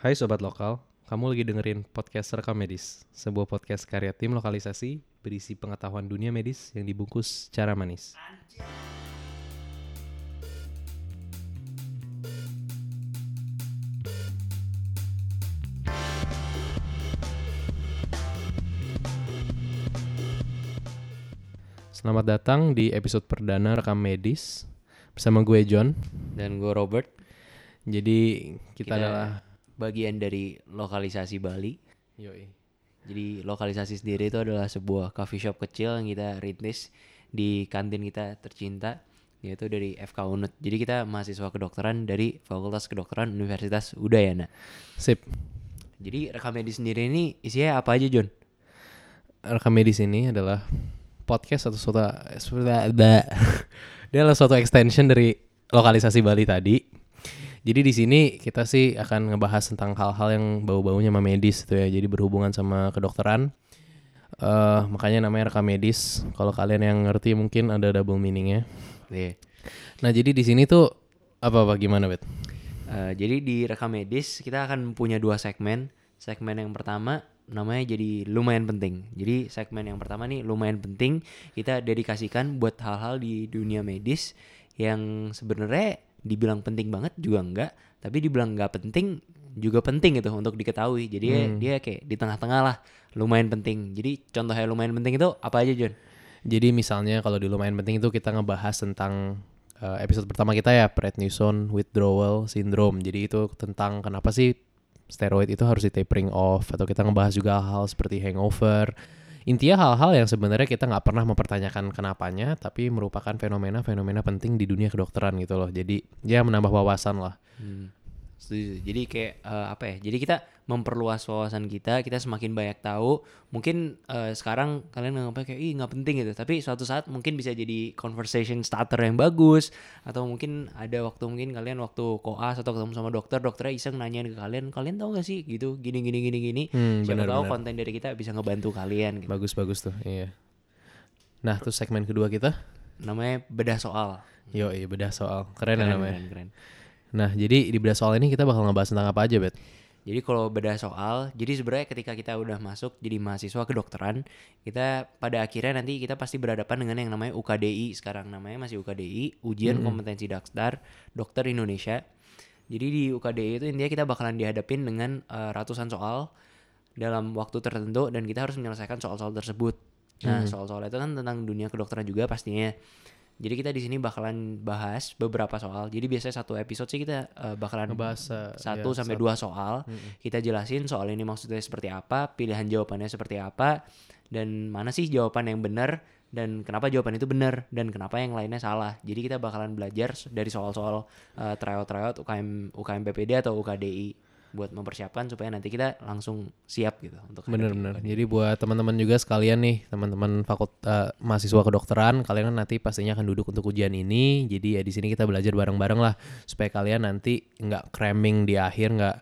Hai Sobat Lokal, kamu lagi dengerin podcast Rekam Medis, sebuah podcast karya tim lokalisasi berisi pengetahuan dunia medis yang dibungkus secara manis. Selamat datang di episode perdana Rekam Medis bersama gue John. dan gue Robert Jadi kita, Kita- adalah bagian dari lokalisasi Bali Yoi. jadi lokalisasi sendiri itu adalah sebuah coffee shop kecil yang kita rintis di kantin kita tercinta yaitu dari FK Unut jadi kita mahasiswa kedokteran dari Fakultas Kedokteran Universitas Udayana Sip. jadi rekam medis sendiri ini isinya apa aja John? rekam medis ini adalah podcast atau suatu dia adalah suatu extension dari lokalisasi Bali tadi. Jadi di sini kita sih akan ngebahas tentang hal-hal yang bau-baunya sama medis gitu ya. Jadi berhubungan sama kedokteran. eh makanya namanya rekam medis. Kalau kalian yang ngerti mungkin ada double meaningnya. Iya. Nah jadi di sini tuh apa apa gimana bet? Eh, jadi di rekam medis kita akan punya dua segmen. Segmen yang pertama namanya jadi lumayan penting. Jadi segmen yang pertama nih lumayan penting kita dedikasikan buat hal-hal di dunia medis yang sebenarnya dibilang penting banget juga enggak, tapi dibilang nggak penting juga penting gitu untuk diketahui. Jadi Hmm. dia kayak di tengah-tengah lah lumayan penting. Jadi contohnya lumayan penting itu apa aja John? Jadi misalnya kalau di lumayan penting itu kita ngebahas tentang eh, episode pertama kita ya prednisone withdrawal syndrome. Jadi itu tentang kenapa sih steroid itu harus di tapering off atau kita ngebahas juga hal seperti hangover. Intinya hal-hal yang sebenarnya kita nggak pernah mempertanyakan kenapanya, tapi merupakan fenomena-fenomena penting di dunia kedokteran gitu loh. Jadi ya menambah wawasan lah. Hmm, setuju. Jadi kayak eh, apa ya? Jadi kita memperluas wawasan kita, kita semakin banyak tahu. Mungkin eh, sekarang kalian nganggapnya kayak ih nggak penting gitu, tapi suatu saat mungkin bisa jadi conversation starter yang bagus atau mungkin ada waktu mungkin kalian waktu koas atau ketemu sama dokter, dokternya iseng nanyain ke kalian, kalian tahu gak sih gitu gini gini gini gini. Hmm, Siapa tahu konten dari kita bisa ngebantu kalian gitu. Bagus-bagus tuh, iya. Nah, terus segmen kedua kita, Namanya bedah soal. yo iya bedah soal. Keren, ya Keren, namanya. keren, keren. Nah, jadi di bedah soal ini kita bakal ngebahas tentang apa aja, Bet? Jadi kalau beda soal, jadi sebenarnya ketika kita udah masuk jadi mahasiswa kedokteran, kita pada akhirnya nanti kita pasti berhadapan dengan yang namanya UKDI sekarang namanya masih UKDI, Ujian Kompetensi Daktar Dokter Indonesia. Jadi di UKDI itu intinya kita bakalan dihadapin dengan eh, ratusan soal dalam waktu tertentu dan kita harus menyelesaikan soal-soal tersebut. Nah, soal-soal itu kan tentang dunia kedokteran juga pastinya. Jadi kita di sini bakalan bahas beberapa soal. Jadi biasanya satu episode sih kita eh, bakalan Ngebahas eh, satu ya, sampai satu. dua soal kita jelasin soal ini maksudnya seperti apa pilihan jawabannya seperti apa dan mana sih jawaban yang benar dan kenapa jawaban itu benar dan kenapa yang lainnya salah jadi kita bakalan belajar dari soal-soal uh, tryout-tryout UKM UKM PPD atau UKDI buat mempersiapkan supaya nanti kita langsung siap gitu untuk. UKDI. Jadi buat teman-teman juga sekalian nih, teman-teman fakultas mahasiswa kedokteran, kalian kan nanti pastinya akan duduk untuk ujian ini. Jadi ya di sini kita belajar bareng-bareng lah supaya kalian nanti nggak cramming di akhir, nggak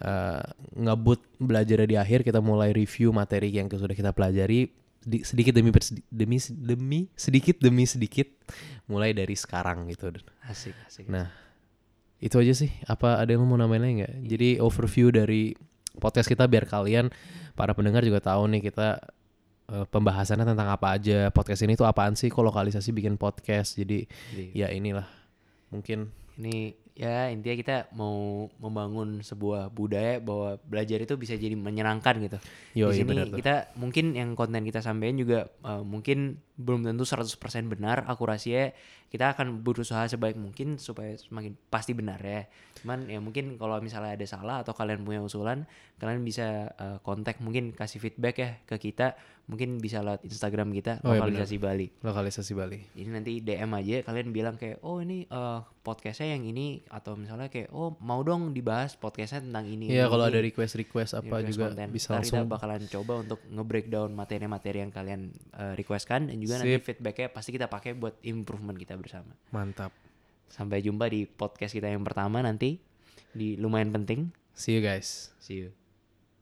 eh, ngebut belajar di akhir. Kita mulai review materi yang sudah kita pelajari di- sedikit demi demi demi sedikit demi sedikit mulai dari sekarang gitu. asik asik Nah, itu aja sih. Apa ada yang mau nambahin lagi nggak? Jadi overview dari podcast kita biar kalian para pendengar juga tahu nih kita eh, pembahasannya tentang apa aja. Podcast ini tuh apaan sih? Kok lokalisasi bikin podcast? Jadi Jadi, ya inilah mungkin ini ya intinya kita mau membangun sebuah budaya bahwa belajar itu bisa jadi menyenangkan gitu. Yo, di iya sini tuh. kita mungkin yang konten kita sampaikan juga eh, mungkin belum tentu 100% benar akurasinya kita akan berusaha sebaik mungkin supaya semakin pasti benar ya cuman ya mungkin kalau misalnya ada salah atau kalian punya usulan kalian bisa eh, kontak mungkin kasih feedback ya ke kita mungkin bisa lewat Instagram kita Oh, iya, lokalisasi Bali lokalisasi Bali. jadi nanti DM aja kalian bilang kayak oh ini eh, podcastnya yang ini atau misalnya kayak oh mau dong dibahas podcastnya tentang ini Iya kalau ini." ada request-request apa request juga konten. bisa Ntar kita langsung. bakalan coba untuk nge-breakdown materi-materi yang kalian uh, requestkan dan juga nanti Sip. feedbacknya pasti kita pakai buat improvement kita bersama. Mantap. Sampai jumpa di podcast kita yang pertama nanti di lumayan penting. See you guys. See you.